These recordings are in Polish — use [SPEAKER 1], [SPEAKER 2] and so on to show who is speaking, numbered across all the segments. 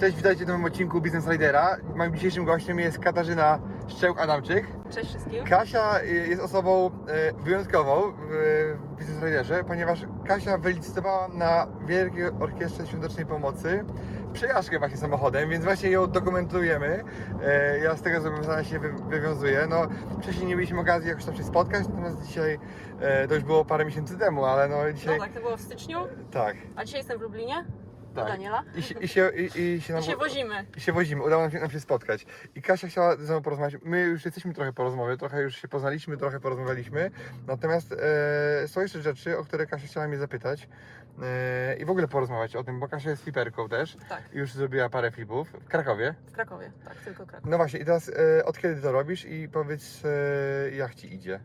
[SPEAKER 1] Cześć, witajcie w nowym odcinku Business Ridera. Moim dzisiejszym gościem jest Katarzyna Szczełk-Adamczyk.
[SPEAKER 2] Cześć wszystkim.
[SPEAKER 1] Kasia y, jest osobą y, wyjątkową w Business Riderze, ponieważ Kasia wylicytowała na Wielkiej Orkiestrze Świątecznej Pomocy przejażdżkę właśnie samochodem, więc właśnie ją dokumentujemy. Y, Ja z tego zobowiązania się wy- wywiązuję. No, wcześniej nie mieliśmy okazji jakoś tam się spotkać, natomiast dzisiaj, to już było parę miesięcy temu, ale no dzisiaj...
[SPEAKER 2] No tak, to było w styczniu,
[SPEAKER 1] tak.
[SPEAKER 2] a dzisiaj jestem w Lublinie.
[SPEAKER 1] Tak.
[SPEAKER 2] Daniela.
[SPEAKER 1] I, się- i, się, i, i się
[SPEAKER 2] I
[SPEAKER 1] nam
[SPEAKER 2] się wozimy.
[SPEAKER 1] i się wozimy, udało nam się, nam się spotkać. I Kasia chciała ze mną porozmawiać. My już jesteśmy trochę po rozmowie, trochę już się poznaliśmy, trochę porozmawialiśmy. Natomiast e, są jeszcze rzeczy, o które Kasia chciała mnie zapytać e, i w ogóle porozmawiać o tym, bo Kasia jest fliperką też.
[SPEAKER 2] Tak,
[SPEAKER 1] I Już zrobiła parę flipów w Krakowie.
[SPEAKER 2] w Krakowie. Tak, tylko Kraków.
[SPEAKER 1] No właśnie, i teraz e, od kiedy to robisz i powiedz, e, jak ci idzie?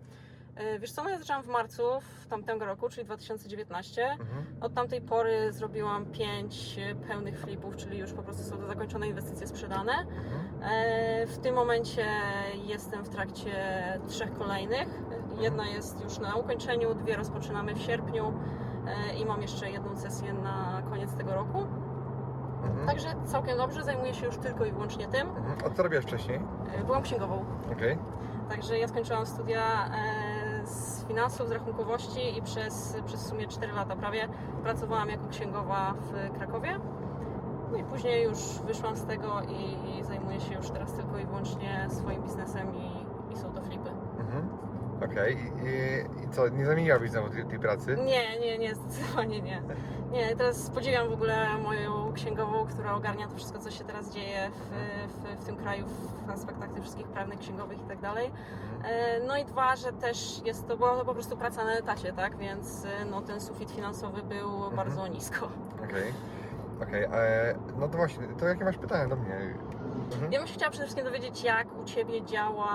[SPEAKER 2] E, Wiesz co, no ja zaczęłam w marcu w tamtego roku, czyli 2019.
[SPEAKER 1] Mhm.
[SPEAKER 2] Od tamtej pory zrobiłam 5 pełnych flipów, czyli już po prostu są to zakończone inwestycje sprzedane.
[SPEAKER 1] Mhm.
[SPEAKER 2] E, W tym momencie jestem w trakcie trzech kolejnych. Jedna jest już na ukończeniu, dwie rozpoczynamy w sierpniu e, i mam jeszcze jedną sesję na koniec tego roku.
[SPEAKER 1] Mhm.
[SPEAKER 2] Także całkiem dobrze, zajmuję się już tylko i wyłącznie tym.
[SPEAKER 1] Mhm. A co robiłaś wcześniej?
[SPEAKER 2] E, Byłam księgową,
[SPEAKER 1] Okej.
[SPEAKER 2] także ja skończyłam studia e, finansów, z rachunkowości i przez, przez w sumie 4 lata prawie pracowałam jako księgowa w Krakowie. No i później już wyszłam z tego i, i zajmuję się już teraz tylko i wyłącznie swoim biznesem i, i są to flipy.
[SPEAKER 1] Mhm. Okej. I, i, I co, nie zamieniłabyś znowu tej, tej pracy?
[SPEAKER 2] Nie, nie, nie, zdecydowanie nie. Nie, teraz podziwiam w ogóle moją księgową, która ogarnia to wszystko, co się teraz dzieje w, w, w tym kraju, w aspektach tych wszystkich prawnych, księgowych i tak dalej. E, No i dwa, że też jest to była to po prostu praca na etacie, tak? Więc e, no, ten sufit finansowy był bardzo nisko.
[SPEAKER 1] Okej. Okej, e, no to właśnie, to jakie masz pytania do mnie? Mhm.
[SPEAKER 2] Ja bym się chciała przede wszystkim dowiedzieć, jak u Ciebie działa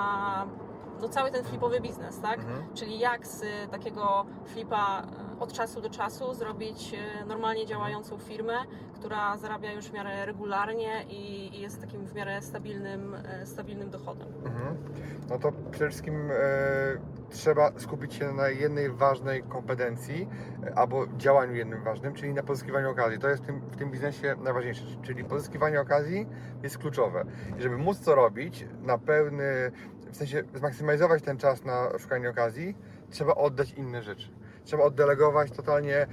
[SPEAKER 2] no, cały ten flipowy biznes, tak?
[SPEAKER 1] Mhm.
[SPEAKER 2] Czyli jak z e, takiego flipa e, od czasu do czasu zrobić e, normalnie działającą firmę, która zarabia już w miarę regularnie i, i jest takim w miarę stabilnym, stabilnym dochodem.
[SPEAKER 1] Mhm. No to przede wszystkim e, trzeba skupić się na jednej ważnej kompetencji e, albo działaniu jednym ważnym, czyli na pozyskiwaniu okazji. To jest w tym, w tym biznesie najważniejsze, czyli pozyskiwanie okazji jest kluczowe. I żeby móc to robić na pełny, w sensie zmaksymalizować ten czas na szukanie okazji, trzeba oddać inne rzeczy. Trzeba oddelegować totalnie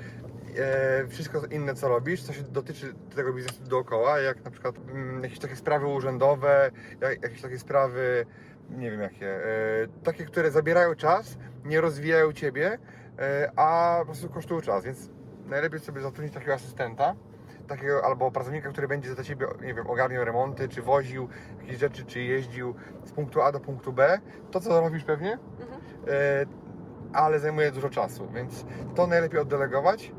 [SPEAKER 1] e, wszystko inne, co robisz, co się dotyczy tego biznesu dookoła, jak na przykład mm, jakieś takie sprawy urzędowe, jak, jakieś takie sprawy, nie wiem jakie, e, takie, które zabierają czas, nie rozwijają Ciebie, e, a po prostu kosztują czas, więc najlepiej sobie zatrudnić takiego asystenta, takiego albo pracownika, który będzie za Ciebie, nie wiem, ogarniał remonty, czy woził jakieś rzeczy, czy jeździł z punktu A do punktu B, to co robisz pewnie,
[SPEAKER 2] Mhm.
[SPEAKER 1] e, ale zajmuje dużo czasu, więc to najlepiej oddelegować,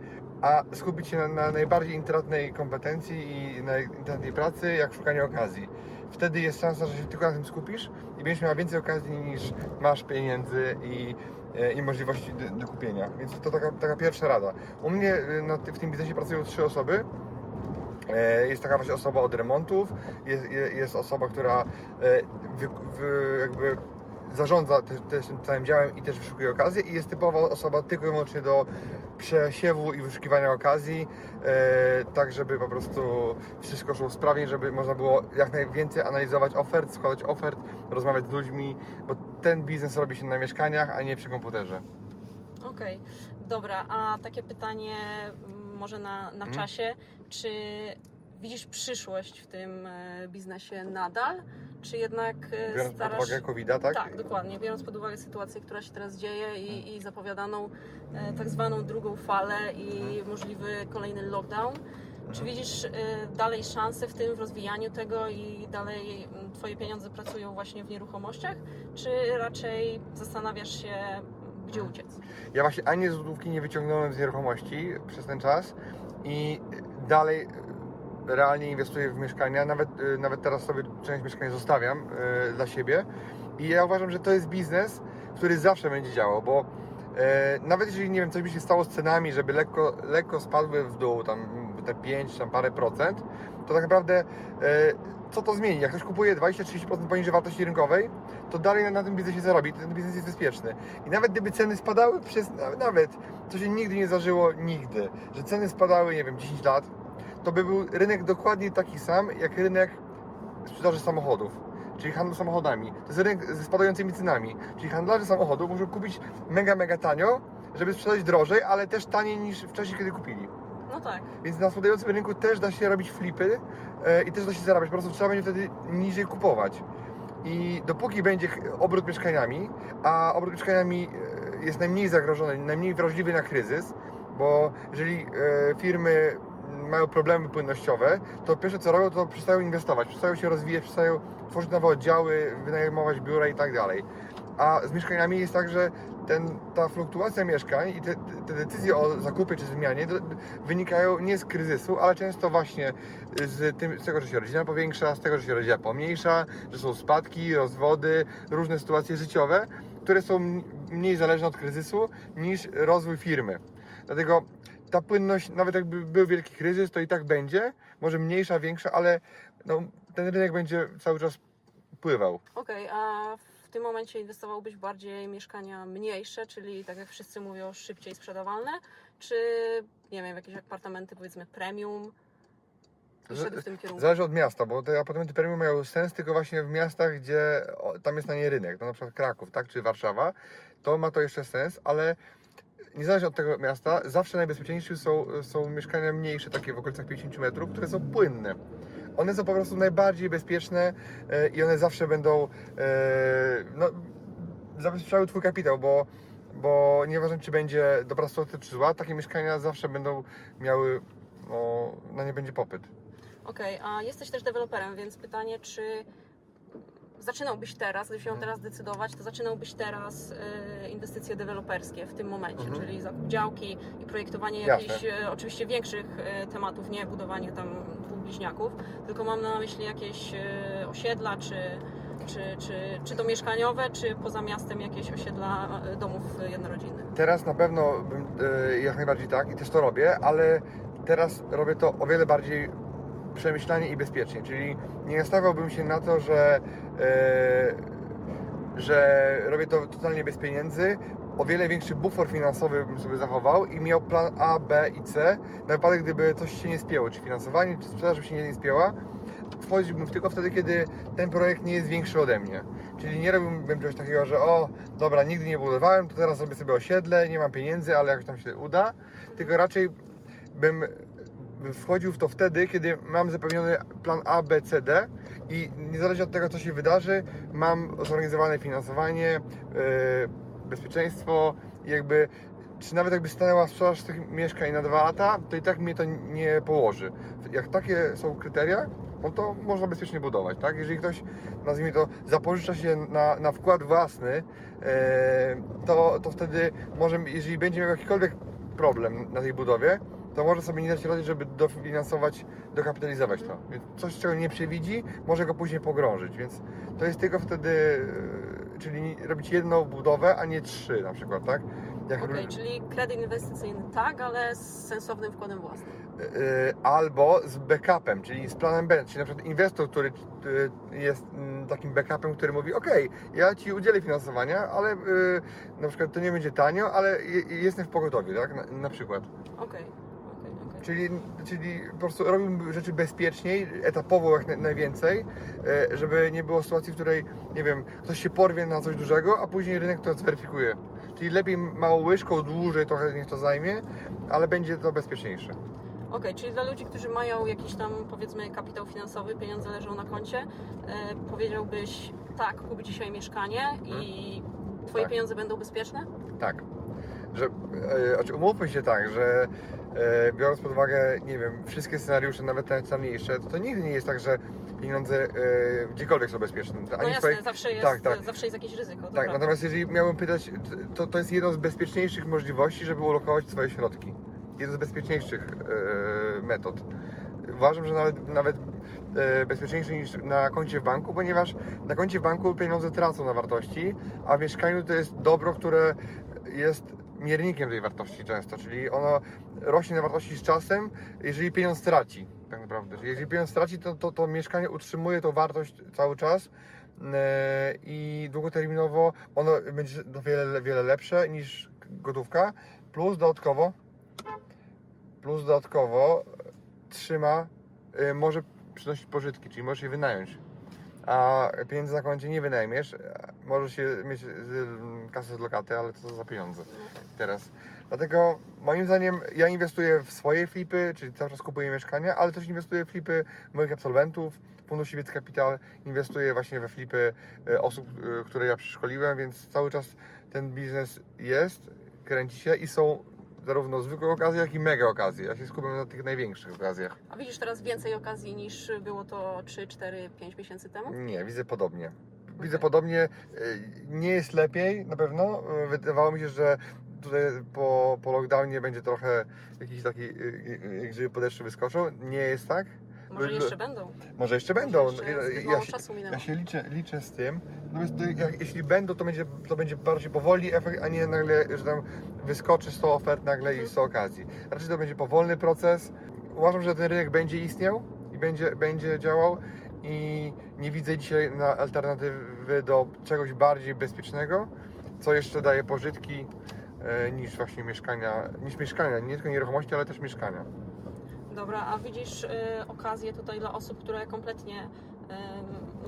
[SPEAKER 1] a skupić się na, na najbardziej intratnej kompetencji i na intratnej pracy, jak szukanie okazji. Wtedy jest szansa, że się tylko na tym skupisz i będziesz miała więcej okazji niż masz pieniędzy i, e, i możliwości do, do kupienia. Więc to taka, taka pierwsza rada. U mnie e, na, w tym biznesie pracują trzy osoby. E, Jest taka właśnie osoba od remontów, jest, je- jest osoba, która e, jakby zarządza też, też tym całym działem i też wyszukuje okazję i jest typowa osoba tylko i wyłącznie do przesiewu i wyszukiwania okazji, e, tak żeby po prostu wszystko szło sprawnie, żeby można było jak najwięcej analizować ofert, składać ofert, rozmawiać z ludźmi, bo ten biznes robi się na mieszkaniach, a nie przy komputerze.
[SPEAKER 2] Okej, dobra, a takie pytanie mm, może na, na
[SPEAKER 1] Mhm.
[SPEAKER 2] czasie, czy widzisz przyszłość w tym e, biznesie nadal, czy jednak e,
[SPEAKER 1] Biorąc pod
[SPEAKER 2] starasz...
[SPEAKER 1] uwagę COVID-a, tak?
[SPEAKER 2] Tak, dokładnie. Biorąc pod uwagę sytuację, która się teraz dzieje i, i zapowiadaną e, tak zwaną drugą falę i możliwy kolejny lockdown, czy widzisz e, dalej szanse w tym, w rozwijaniu tego i dalej mm, Twoje pieniądze pracują właśnie w nieruchomościach, czy raczej zastanawiasz się, gdzie uciec?
[SPEAKER 1] Ja właśnie ani złotówki nie wyciągnąłem z nieruchomości przez ten czas i dalej realnie inwestuję w mieszkania, nawet, y, nawet teraz sobie część mieszkań zostawiam y, dla siebie. I ja uważam, że to jest biznes, który zawsze będzie działał, bo e, nawet jeżeli, nie wiem, coś by się stało z cenami, żeby lekko, lekko spadły w dół, tam te 5, tam parę procent, to tak naprawdę e, co to zmieni? Jak ktoś kupuje 20-30% poniżej wartości rynkowej, to dalej na tym biznesie zarobi, ten biznes jest bezpieczny. I nawet gdyby ceny spadały przez, nawet, co się nigdy nie zdarzyło, nigdy, że ceny spadały, nie wiem, 10 lat, to by był rynek dokładnie taki sam, jak rynek sprzedaży samochodów, czyli handlu samochodami. To jest rynek ze spadającymi cenami, czyli handlarze samochodów muszą kupić mega, mega tanio, żeby sprzedać drożej, ale też taniej niż wcześniej, kiedy kupili.
[SPEAKER 2] No tak.
[SPEAKER 1] Więc na spadającym rynku też da się robić flipy e, i też da się zarabiać. Po prostu trzeba będzie wtedy niżej kupować. I dopóki będzie obrót mieszkaniami, a obrót mieszkaniami e, jest najmniej zagrożony, najmniej wrażliwy na kryzys, bo jeżeli e, firmy mają problemy płynnościowe, to pierwsze co robią, to przestają inwestować, przestają się rozwijać, przestają tworzyć nowe oddziały, wynajmować biura i tak dalej. A z mieszkaniami jest tak, że ten, ta fluktuacja mieszkań i te, te decyzje o zakupie czy zmianie do, wynikają nie z kryzysu, ale często właśnie z, tym, z tego, że się rodzina powiększa, z tego, że się rodzina pomniejsza, że są spadki, rozwody, różne sytuacje życiowe, które są mniej zależne od kryzysu niż rozwój firmy. Dlatego ta płynność, nawet jakby był wielki kryzys, to i tak będzie, może mniejsza, większa, ale no, ten rynek będzie cały czas pływał.
[SPEAKER 2] Okej, a w tym momencie inwestowałbyś bardziej mieszkania mniejsze, czyli tak jak wszyscy mówią, szybciej sprzedawalne, czy nie wiem, jakieś apartamenty powiedzmy premium?
[SPEAKER 1] Zależy od miasta, bo te apartamenty premium mają sens tylko właśnie w miastach, gdzie tam jest na nie rynek, no na przykład Kraków, tak, czy Warszawa, to ma to jeszcze sens, ale niezależnie od tego miasta, zawsze najbezpieczniejsze są, są mieszkania mniejsze, takie w okolicach 50 metrów, które są płynne. One są po prostu najbardziej bezpieczne e, i one zawsze będą e, no, zabezpieczały Twój kapitał, bo, bo nieważne czy będzie dobra sytuacja czy zła, takie mieszkania zawsze będą miały, no, na nie będzie popyt.
[SPEAKER 2] Okej, a jesteś też deweloperem, więc pytanie, czy zaczynałbyś teraz, gdybyś miał teraz decydować, to zaczynałbyś teraz e, inwestycje deweloperskie w tym momencie,
[SPEAKER 1] Mhm.
[SPEAKER 2] czyli zakup działki i projektowanie jakichś e, oczywiście większych e, tematów, nie budowanie tam dwóch bliźniaków, tylko mam na myśli jakieś osiedla, czy, czy, czy, czy to mieszkaniowe, czy poza miastem jakieś osiedla domów jednorodzinnych.
[SPEAKER 1] Teraz na pewno bym, jak najbardziej tak i też to robię, ale teraz robię to o wiele bardziej przemyślanie i bezpiecznie, czyli nie nastawiałbym się na to, że, e, że robię to totalnie bez pieniędzy. O wiele większy bufor finansowy bym sobie zachował i miał plan A, B i C na wypadek, gdyby coś się nie spięło, czy finansowanie, czy sprzedaż by się nie spięła. Wchodziłbym tylko wtedy, kiedy ten projekt nie jest większy ode mnie. Czyli nie robiłbym czegoś takiego, że o, dobra, nigdy nie budowałem, to teraz zrobię sobie osiedle, nie mam pieniędzy, ale jakoś tam się uda. Tylko raczej bym wchodził w to wtedy, kiedy mam zapewniony plan A, B, C, D i niezależnie od tego, co się wydarzy, mam zorganizowane finansowanie, yy, bezpieczeństwo jakby czy nawet jakby stanęła sprzedaż tych mieszkań na dwa lata, to i tak mnie to nie położy. Jak takie są kryteria, no to można bezpiecznie budować, tak? Jeżeli ktoś, nazwijmy to, zapożycza się na, na wkład własny, e, to, to wtedy może, jeżeli będzie miał jakikolwiek problem na tej budowie, to może sobie nie dać rady, żeby dofinansować, dokapitalizować to. Więc coś, czego nie przewidzi, może go później pogrążyć, więc to jest tylko wtedy, e, czyli robić jedną budowę, a nie trzy na przykład, tak? Jak
[SPEAKER 2] Okej, czyli kredyt inwestycyjny tak, ale z sensownym wkładem własnym.
[SPEAKER 1] Yy, albo z backupem, czyli z planem B, czyli na przykład inwestor, który jest takim backupem, który mówi, ok, ja Ci udzielę finansowania, ale na przykład to nie będzie tanio, ale je- jestem w pogotowiu, tak, na, na przykład.
[SPEAKER 2] Okej, okej.
[SPEAKER 1] Czyli, czyli po prostu robimy rzeczy bezpieczniej, etapowo jak na- najwięcej, yy, żeby nie było sytuacji, w której, nie wiem, ktoś się porwie na coś dużego, a później rynek to zweryfikuje. Czyli lepiej małą łyżką, dłużej trochę niech to zajmie, ale będzie to bezpieczniejsze.
[SPEAKER 2] Okej, czyli dla ludzi, którzy mają jakiś tam powiedzmy kapitał finansowy, pieniądze leżą na koncie, e, powiedziałbyś tak, kup dzisiaj mieszkanie i Twoje
[SPEAKER 1] Tak.
[SPEAKER 2] pieniądze będą bezpieczne?
[SPEAKER 1] Tak. Że, e, znaczy umówmy się tak, że e, biorąc pod uwagę, nie wiem, wszystkie scenariusze, nawet te najmniejsze, to, to nigdy nie jest tak, że pieniądze e, gdziekolwiek są bezpieczne.
[SPEAKER 2] No
[SPEAKER 1] Ani w
[SPEAKER 2] jasne, zawsze jest,
[SPEAKER 1] tak, tak.
[SPEAKER 2] zawsze jest jakieś ryzyko.
[SPEAKER 1] Tak, natomiast jeżeli miałbym pytać, to, to jest jedno z bezpieczniejszych możliwości, żeby ulokować swoje środki. Jedno z bezpieczniejszych metod. uważam, że nawet, nawet bezpieczniejszy niż na koncie w banku, ponieważ na koncie w banku pieniądze tracą na wartości, a w mieszkaniu to jest dobro, które jest miernikiem tej wartości często, czyli ono rośnie na wartości z czasem, jeżeli pieniądz traci, tak naprawdę. Jeżeli pieniądz traci, to, to, to mieszkanie utrzymuje tą wartość cały czas e, i długoterminowo ono będzie o wiele, wiele lepsze niż gotówka, plus dodatkowo plus dodatkowo trzyma, y, może przynosić pożytki, czyli możesz je wynająć. A pieniędzy na koncie nie wynajmiesz, możesz się mieć z- mm, kasę z lokaty, ale co za pieniądze teraz. Dlatego moim zdaniem ja inwestuję w swoje flipy, czyli cały czas kupuję mieszkania, ale też inwestuję w flipy moich absolwentów, Fundusz Wiec Capital, inwestuję właśnie we flipy y, osób, y, które ja przeszkoliłem, więc cały czas ten biznes jest, kręci się i są zarówno zwykłe okazje, jak i mega okazje. Ja się skupiam na tych największych okazjach.
[SPEAKER 2] A widzisz teraz więcej okazji niż było to 3, 4, 5 miesięcy temu?
[SPEAKER 1] Nie, widzę podobnie. Widzę podobnie. y, Nie jest lepiej na pewno. Y, Wydawało mi się, że tutaj po, po lockdownie będzie trochę jakiś taki, y, y, y, gdzie podeszwy wyskoczą. Nie jest tak.
[SPEAKER 2] Może jeszcze będą.
[SPEAKER 1] Może jeszcze będą.
[SPEAKER 2] Może jeszcze
[SPEAKER 1] Ja- się, ja się liczę, liczę z tym. Natomiast to, jak, jeśli będą, to będzie, to będzie bardziej powoli efekt, a nie nagle, że tam wyskoczy 100 ofert nagle i 100 okazji. Raczej to będzie powolny proces. Uważam, że ten rynek będzie istniał i będzie, będzie działał i nie widzę dzisiaj na alternatywy do czegoś bardziej bezpiecznego, co jeszcze daje pożytki e, niż właśnie mieszkania, niż mieszkania, nie tylko nieruchomości, ale też mieszkania.
[SPEAKER 2] Dobra, a widzisz y, okazję tutaj dla osób, które kompletnie y,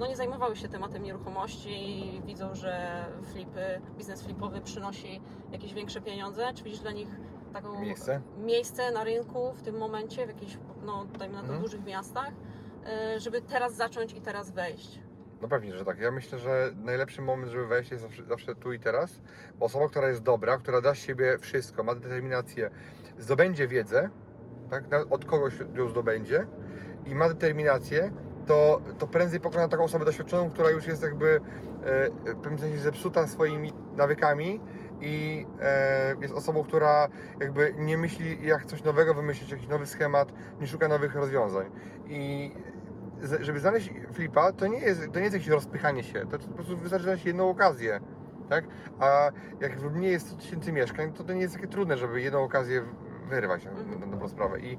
[SPEAKER 2] no nie zajmowały się tematem nieruchomości i widzą, że flipy, biznes flipowy przynosi jakieś większe pieniądze? Czy widzisz dla nich taką
[SPEAKER 1] Miejsce?
[SPEAKER 2] miejsce na rynku w tym momencie, w jakichś, no dajmy na to,
[SPEAKER 1] Mhm.
[SPEAKER 2] dużych miastach, żeby teraz zacząć i teraz wejść?
[SPEAKER 1] No pewnie, że tak. Ja myślę, że najlepszy moment, żeby wejść jest zawsze, zawsze tu i teraz. Bo osoba, która jest dobra, która da z siebie wszystko, ma determinację, zdobędzie wiedzę, tak? Od kogoś ją zdobędzie i ma determinację, to, to prędzej pokona taką osobę doświadczoną, która już jest jakby e, w pewnym sensie zepsuta swoimi nawykami i e, jest osobą, która jakby nie myśli jak coś nowego wymyślić, jakiś nowy schemat, nie szuka nowych rozwiązań. I żeby znaleźć flipa, to nie jest, to nie jest jakieś rozpychanie się, to po prostu wystarczy znaleźć jedną okazję, tak? A jak w Lublinie jest 100 tysięcy mieszkań, to to nie jest takie trudne, żeby jedną okazję wyrwać na, na, dobrą sprawę. I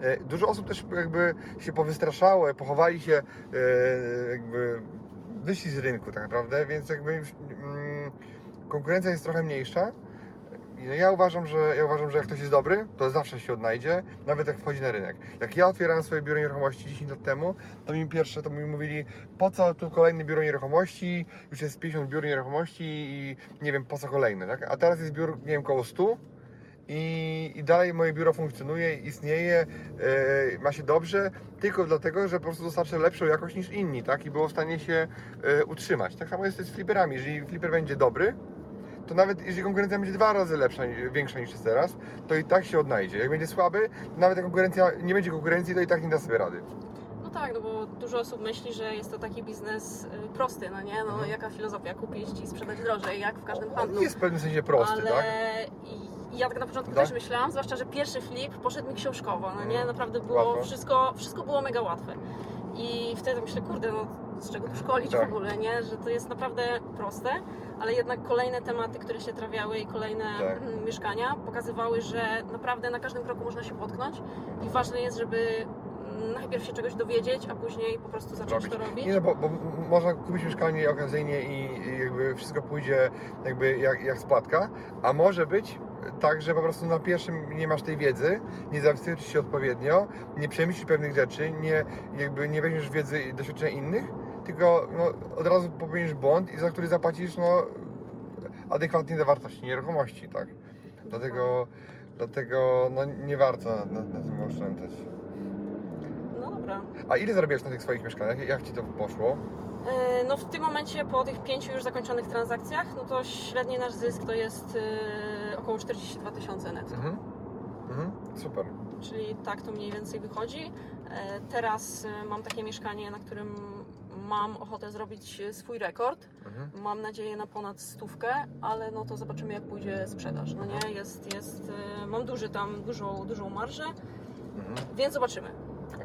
[SPEAKER 1] e, dużo osób też jakby się powystraszało, pochowali się, e, jakby wyszli z rynku tak naprawdę, więc jakby mm, konkurencja jest trochę mniejsza. Ja uważam, że ja uważam, że jak ktoś jest dobry, to zawsze się odnajdzie, nawet jak wchodzi na rynek. Jak ja otwierałem swoje biuro nieruchomości 10 lat temu, to mi pierwsze to mi mówili, po co tu kolejne biuro nieruchomości, już jest 50 biur nieruchomości i nie wiem po co kolejne, tak? A teraz jest biur, nie wiem, koło 100 i, i dalej moje biuro funkcjonuje, istnieje, e, ma się dobrze, tylko dlatego, że po prostu dostarcza lepszą jakość niż inni, tak? I było w stanie się e, utrzymać. Tak samo jest z fliperami. Jeżeli fliper będzie dobry, to nawet jeżeli konkurencja będzie dwa razy lepsza, większa niż jest teraz, to i tak się odnajdzie. Jak będzie słaby, to nawet jak konkurencja, nie będzie konkurencji, to i tak nie da sobie rady.
[SPEAKER 2] No tak, no bo dużo osób myśli, że jest to taki biznes y, prosty, no nie? No
[SPEAKER 1] Mhm.
[SPEAKER 2] jaka filozofia, kupić i sprzedać drożej, jak w każdym handlu.
[SPEAKER 1] jest w pewnym sensie prosty,
[SPEAKER 2] ale
[SPEAKER 1] tak?
[SPEAKER 2] i- ja tak na początku
[SPEAKER 1] Tak?
[SPEAKER 2] też myślałam, zwłaszcza, że pierwszy flip poszedł mi książkowo, no nie?
[SPEAKER 1] Mm,
[SPEAKER 2] Naprawdę było
[SPEAKER 1] łatwo.
[SPEAKER 2] wszystko, wszystko było mega łatwe. I wtedy myślę, kurde, no z czego tu szkolić
[SPEAKER 1] Tak.
[SPEAKER 2] w ogóle, nie? Że to jest naprawdę proste, ale jednak kolejne tematy, które się trawiały i kolejne
[SPEAKER 1] Tak.
[SPEAKER 2] mieszkania pokazywały, że naprawdę na każdym kroku można się potknąć i ważne jest, żeby mm, najpierw się czegoś dowiedzieć, a później po prostu zacząć
[SPEAKER 1] Robić.
[SPEAKER 2] to robić.
[SPEAKER 1] Nie no, bo, bo można kupić mieszkanie okazyjnie i, i jakby wszystko pójdzie jakby jak, jak spłatka, a może być tak, że po prostu na pierwszym nie masz tej wiedzy, nie zabezpieczysz się odpowiednio, nie przemyślisz pewnych rzeczy, nie, jakby nie weźmiesz wiedzy i doświadczenia innych, tylko no, od razu popełnisz błąd i za który zapłacisz no, adekwatnie do wartości nieruchomości, tak? Dlatego, dlatego no, nie warto na, na, na tym oszczędzać.
[SPEAKER 2] No dobra.
[SPEAKER 1] A ile zarabiasz na tych swoich mieszkaniach? Jak Ci to poszło?
[SPEAKER 2] E, No w tym momencie po tych pięciu już zakończonych transakcjach, no to średni nasz zysk to jest e, około 42 tysiące netto.
[SPEAKER 1] Mhm. Mhm. Super.
[SPEAKER 2] Czyli tak to mniej więcej wychodzi. E, Teraz e, mam takie mieszkanie, na którym mam ochotę zrobić e, swój rekord.
[SPEAKER 1] Mhm.
[SPEAKER 2] Mam nadzieję na ponad stówkę, ale no to zobaczymy jak pójdzie sprzedaż. No nie, jest, jest, e, mam duży tam, dużą, dużą marżę,
[SPEAKER 1] Mhm.
[SPEAKER 2] więc zobaczymy.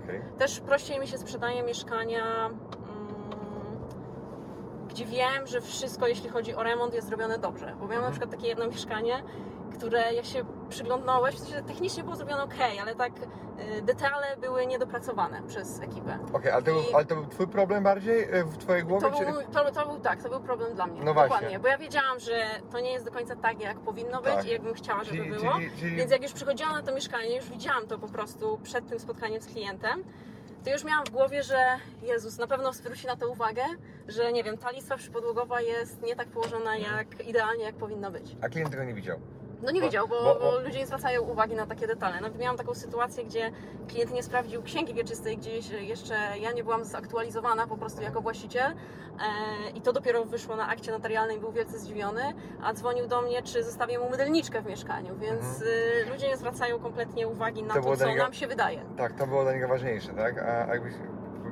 [SPEAKER 1] Okej.
[SPEAKER 2] Też prościej mi się sprzedaje mieszkania, mm, gdzie wiem, że wszystko, jeśli chodzi o remont, jest zrobione dobrze. Bo miałam na
[SPEAKER 1] Mhm.
[SPEAKER 2] przykład takie jedno mieszkanie, które jak się przyglądałeś, w sensie technicznie było zrobione ok, ale tak y, detale były niedopracowane przez ekipę.
[SPEAKER 1] Okej, ale, to był- ale to był twój problem bardziej e, w twojej głowie?
[SPEAKER 2] To
[SPEAKER 1] czy...
[SPEAKER 2] był, to, to był tak, to był problem dla mnie.
[SPEAKER 1] No właśnie.
[SPEAKER 2] Dokładnie, bo ja wiedziałam, że to nie jest do końca tak, jak powinno być
[SPEAKER 1] Tak.
[SPEAKER 2] i jakbym chciała, żeby
[SPEAKER 1] Czyli-
[SPEAKER 2] było.
[SPEAKER 1] czyli- czyli-
[SPEAKER 2] Więc jak już przychodziłam na to mieszkanie, już widziałam to po prostu przed tym spotkaniem z klientem, to już miałam w głowie, że Jezus, na pewno zwróci na to uwagę, że nie wiem, ta listwa przypodłogowa jest nie tak położona jak idealnie, jak powinno być.
[SPEAKER 1] A klient tego nie widział.
[SPEAKER 2] No nie wiedział, bo,
[SPEAKER 1] bo-
[SPEAKER 2] bo, ludzie nie zwracają uwagi na takie detale. Nawet miałam taką sytuację, gdzie klient nie sprawdził księgi wieczystej, gdzieś jeszcze ja nie byłam zaktualizowana po prostu jako właściciel e, i to dopiero wyszło na akcie notarialnej, był wielce zdziwiony, a dzwonił do mnie, czy zostawię mu mydelniczkę w mieszkaniu, więc
[SPEAKER 1] Mhm.
[SPEAKER 2] y, ludzie nie zwracają kompletnie uwagi na
[SPEAKER 1] To
[SPEAKER 2] to, co
[SPEAKER 1] niego-
[SPEAKER 2] nam się wydaje.
[SPEAKER 1] Tak, to było dla niego ważniejsze, tak? A jakbyś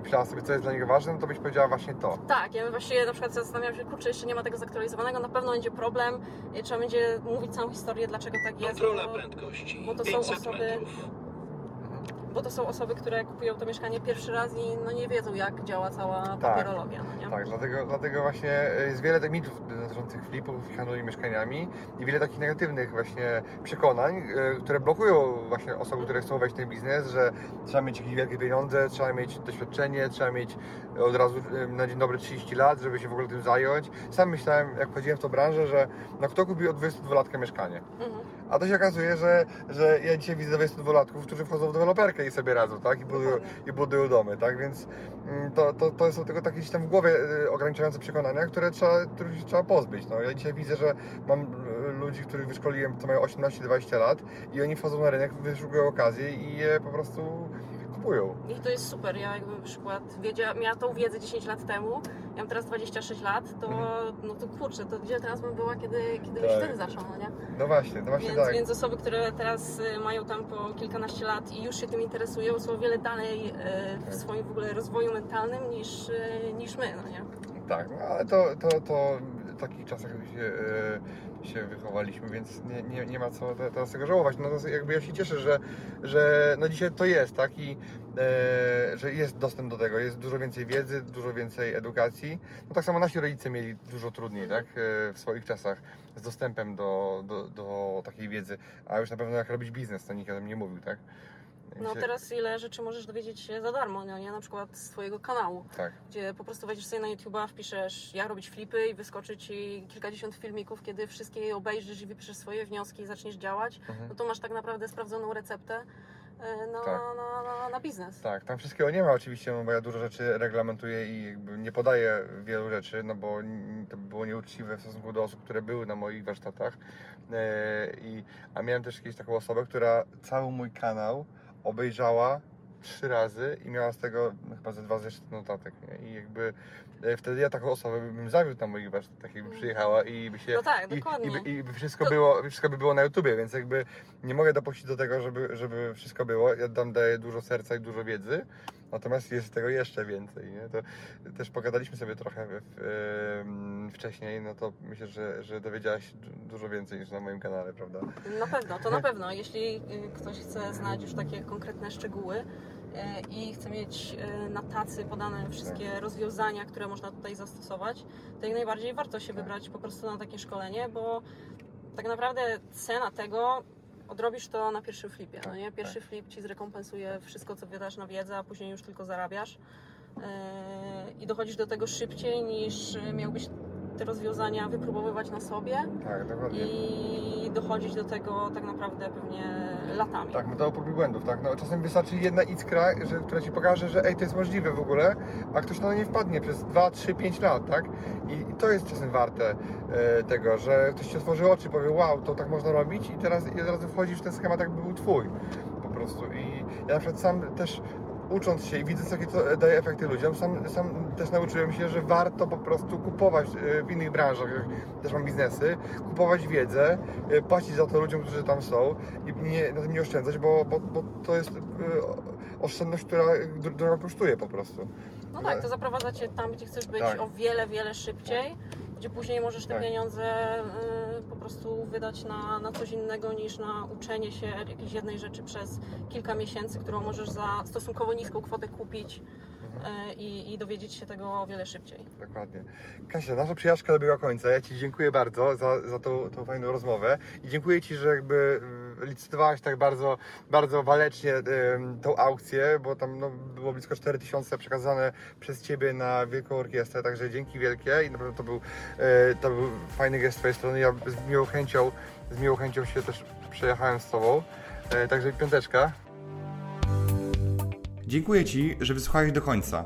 [SPEAKER 1] myślała sobie, co jest dla niego ważne, no to byś powiedziała właśnie to.
[SPEAKER 2] Tak, ja właściwie na przykład zastanawiam się, kurczę, jeszcze nie ma tego zaktualizowanego, na pewno będzie problem, trzeba będzie mówić całą historię, dlaczego tak jest.
[SPEAKER 3] Kontrola
[SPEAKER 2] bo-
[SPEAKER 3] prędkości.
[SPEAKER 2] bo to są
[SPEAKER 3] 500
[SPEAKER 2] osoby-
[SPEAKER 3] metrów.
[SPEAKER 2] Bo to są osoby, które kupują to mieszkanie pierwszy raz i no nie wiedzą, jak działa cała papierologia. No nie?
[SPEAKER 1] Tak, dlatego, dlatego właśnie e, jest wiele tych mitów dotyczących flipów i handlu mieszkaniami i wiele takich negatywnych właśnie przekonań, e, które blokują właśnie osoby, które chcą wejść w ten biznes, że trzeba mieć jakieś wielkie pieniądze, trzeba mieć doświadczenie, trzeba mieć od razu e, na dzień dobry 30 lat, żeby się w ogóle tym zająć. Sam myślałem, jak wchodziłem w tą branżę, że no kto kupi od 22 latka mieszkanie?
[SPEAKER 2] Mhm.
[SPEAKER 1] A to się okazuje, że, że ja dzisiaj widzę 22-latków, którzy wchodzą w deweloperkę i sobie radzą, tak? I budują, i budują domy, tak? Więc mm, to, to, to są tylko takie gdzieś tam w głowie y, ograniczające przekonania, które trzeba, których się trzeba pozbyć. No, ja dzisiaj widzę, że mam y, ludzi, których wyszkoliłem, co mają 18-20 lat i oni wchodzą na rynek, wyszukują okazję i je po prostu kupują.
[SPEAKER 2] I to jest super. Ja jakbym na przykład miała tą wiedzę 10 lat temu, ja mam teraz 26 lat, to no to kurczę, to gdzie teraz bym była, kiedy, kiedy już
[SPEAKER 1] Tak.
[SPEAKER 2] wtedy zaczął, no nie?
[SPEAKER 1] No właśnie, no właśnie
[SPEAKER 2] Więc,
[SPEAKER 1] tak.
[SPEAKER 2] więc osoby, które teraz y, mają tam po kilkanaście lat i już się tym interesują, są o wiele dalej y, w
[SPEAKER 1] Tak.
[SPEAKER 2] swoim w ogóle rozwoju mentalnym niż, y, niż my, no nie?
[SPEAKER 1] Tak, no ale to, to, to w takich czasach się, się wychowaliśmy, więc nie, nie, nie ma co te- teraz tego żałować. No jakby ja się cieszę, że, że no dzisiaj to jest, tak? I e, że jest dostęp do tego, jest dużo więcej wiedzy, dużo więcej edukacji. No tak samo nasi rodzice mieli dużo trudniej, tak? E, w swoich czasach z dostępem do, do, do takiej wiedzy, a już na pewno jak robić biznes, to nikt o tym nie mówił, tak?
[SPEAKER 2] No
[SPEAKER 1] Dzisiaj-
[SPEAKER 2] teraz ile rzeczy możesz dowiedzieć się za darmo, no nie? Na przykład z Twojego kanału,
[SPEAKER 1] Tak,
[SPEAKER 2] gdzie po prostu wejdziesz sobie na YouTube'a, wpiszesz jak robić flipy i wyskoczy Ci kilkadziesiąt filmików, kiedy wszystkie je obejrzysz i wypiszesz swoje wnioski i zaczniesz działać,
[SPEAKER 1] mhm.
[SPEAKER 2] no to masz tak naprawdę sprawdzoną receptę e, na,
[SPEAKER 1] Tak.
[SPEAKER 2] na, na, na biznes.
[SPEAKER 1] Tak, tam wszystkiego nie ma oczywiście, no bo ja dużo rzeczy reglamentuję i nie podaję wielu rzeczy, no bo to by było nieuczciwe w stosunku do osób, które były na moich warsztatach. E, i, a miałem też kiedyś taką osobę, która cały mój kanał obejrzała trzy razy i miała z tego chyba ze dwa zeszyty notatek. Nie? I jakby e, wtedy ja taką osobę bym zawiódł na moich warsztatach, jakby przyjechała i by się
[SPEAKER 2] No tak,
[SPEAKER 1] i,
[SPEAKER 2] dokładnie.
[SPEAKER 1] i, by, I by wszystko
[SPEAKER 2] To-
[SPEAKER 1] było, wszystko by było na YouTubie, więc jakby nie mogę dopuścić do tego, żeby, żeby wszystko było. Ja tam daję dużo serca i dużo wiedzy, natomiast jest tego jeszcze więcej. Nie? To też pogadaliśmy sobie trochę w, wcześniej, no to myślę, że, że dowiedziałaś du- dużo więcej niż na moim kanale, prawda?
[SPEAKER 2] Na pewno, to na pewno. Jeśli y, ktoś chce znać już takie konkretne szczegóły y, i chce mieć y, na tacy podane wszystkie rozwiązania, które można tutaj zastosować, to jak najbardziej warto się
[SPEAKER 1] Tak.
[SPEAKER 2] wybrać po prostu na takie szkolenie, bo tak naprawdę cena tego odrobisz to na pierwszym flipie. No
[SPEAKER 1] Tak,
[SPEAKER 2] nie? Pierwszy flip ci zrekompensuje wszystko, co wydasz na wiedzę, a później już tylko zarabiasz. Yy, I dochodzisz do tego szybciej niż miałbyś te rozwiązania wypróbowywać na sobie
[SPEAKER 1] Tak, dokładnie.
[SPEAKER 2] i dochodzić do tego tak naprawdę pewnie latami.
[SPEAKER 1] Tak, metoda prób i błędów, tak? No, czasem wystarczy jedna iskra, że, która ci pokaże, że ej, to jest możliwe w ogóle, a ktoś na to nie wpadnie przez 2, 3, 5 lat, tak? I, i to jest czasem warte e, tego, że ktoś ci otworzy oczy, powie, wow, to tak można robić i teraz i od razu wchodzisz w ten schemat, jakby był twój po prostu. I ja na przykład sam też ucząc się i widząc, jakie to daje efekty ludziom, sam, sam też nauczyłem się, że warto po prostu kupować e, w innych branżach, też mam biznesy, kupować wiedzę, e, płacić za to ludziom, którzy tam są i nie, na tym nie oszczędzać, bo, bo, bo to jest e, oszczędność, która drogo kosztuje po prostu.
[SPEAKER 2] No tak, to zaprowadza cię tam, gdzie chcesz być
[SPEAKER 1] Tak.
[SPEAKER 2] o wiele, wiele szybciej, gdzie później możesz te
[SPEAKER 1] Tak.
[SPEAKER 2] pieniądze po prostu wydać na, na coś innego niż na uczenie się jakiejś jednej rzeczy przez kilka miesięcy, którą możesz za stosunkowo niską kwotę kupić e, i, i dowiedzieć się tego o wiele szybciej.
[SPEAKER 1] Dokładnie. Kasia, nasza przyjaźń dobiega końca. Ja Ci dziękuję bardzo za, za tą, tą fajną rozmowę i dziękuję Ci, że jakby mm, licytowałaś tak bardzo, bardzo walecznie tą aukcję, bo tam no, było blisko 4000 przekazane przez Ciebie na Wielką Orkiestrę, także dzięki wielkie i naprawdę to był, e, to był fajny gest z Twojej strony. Ja z miłą chęcią, z miłą chęcią się też przejechałem z Tobą. E, także piąteczka.
[SPEAKER 3] Dziękuję Ci, że wysłuchałeś do końca.